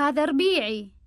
هذا ربيعي.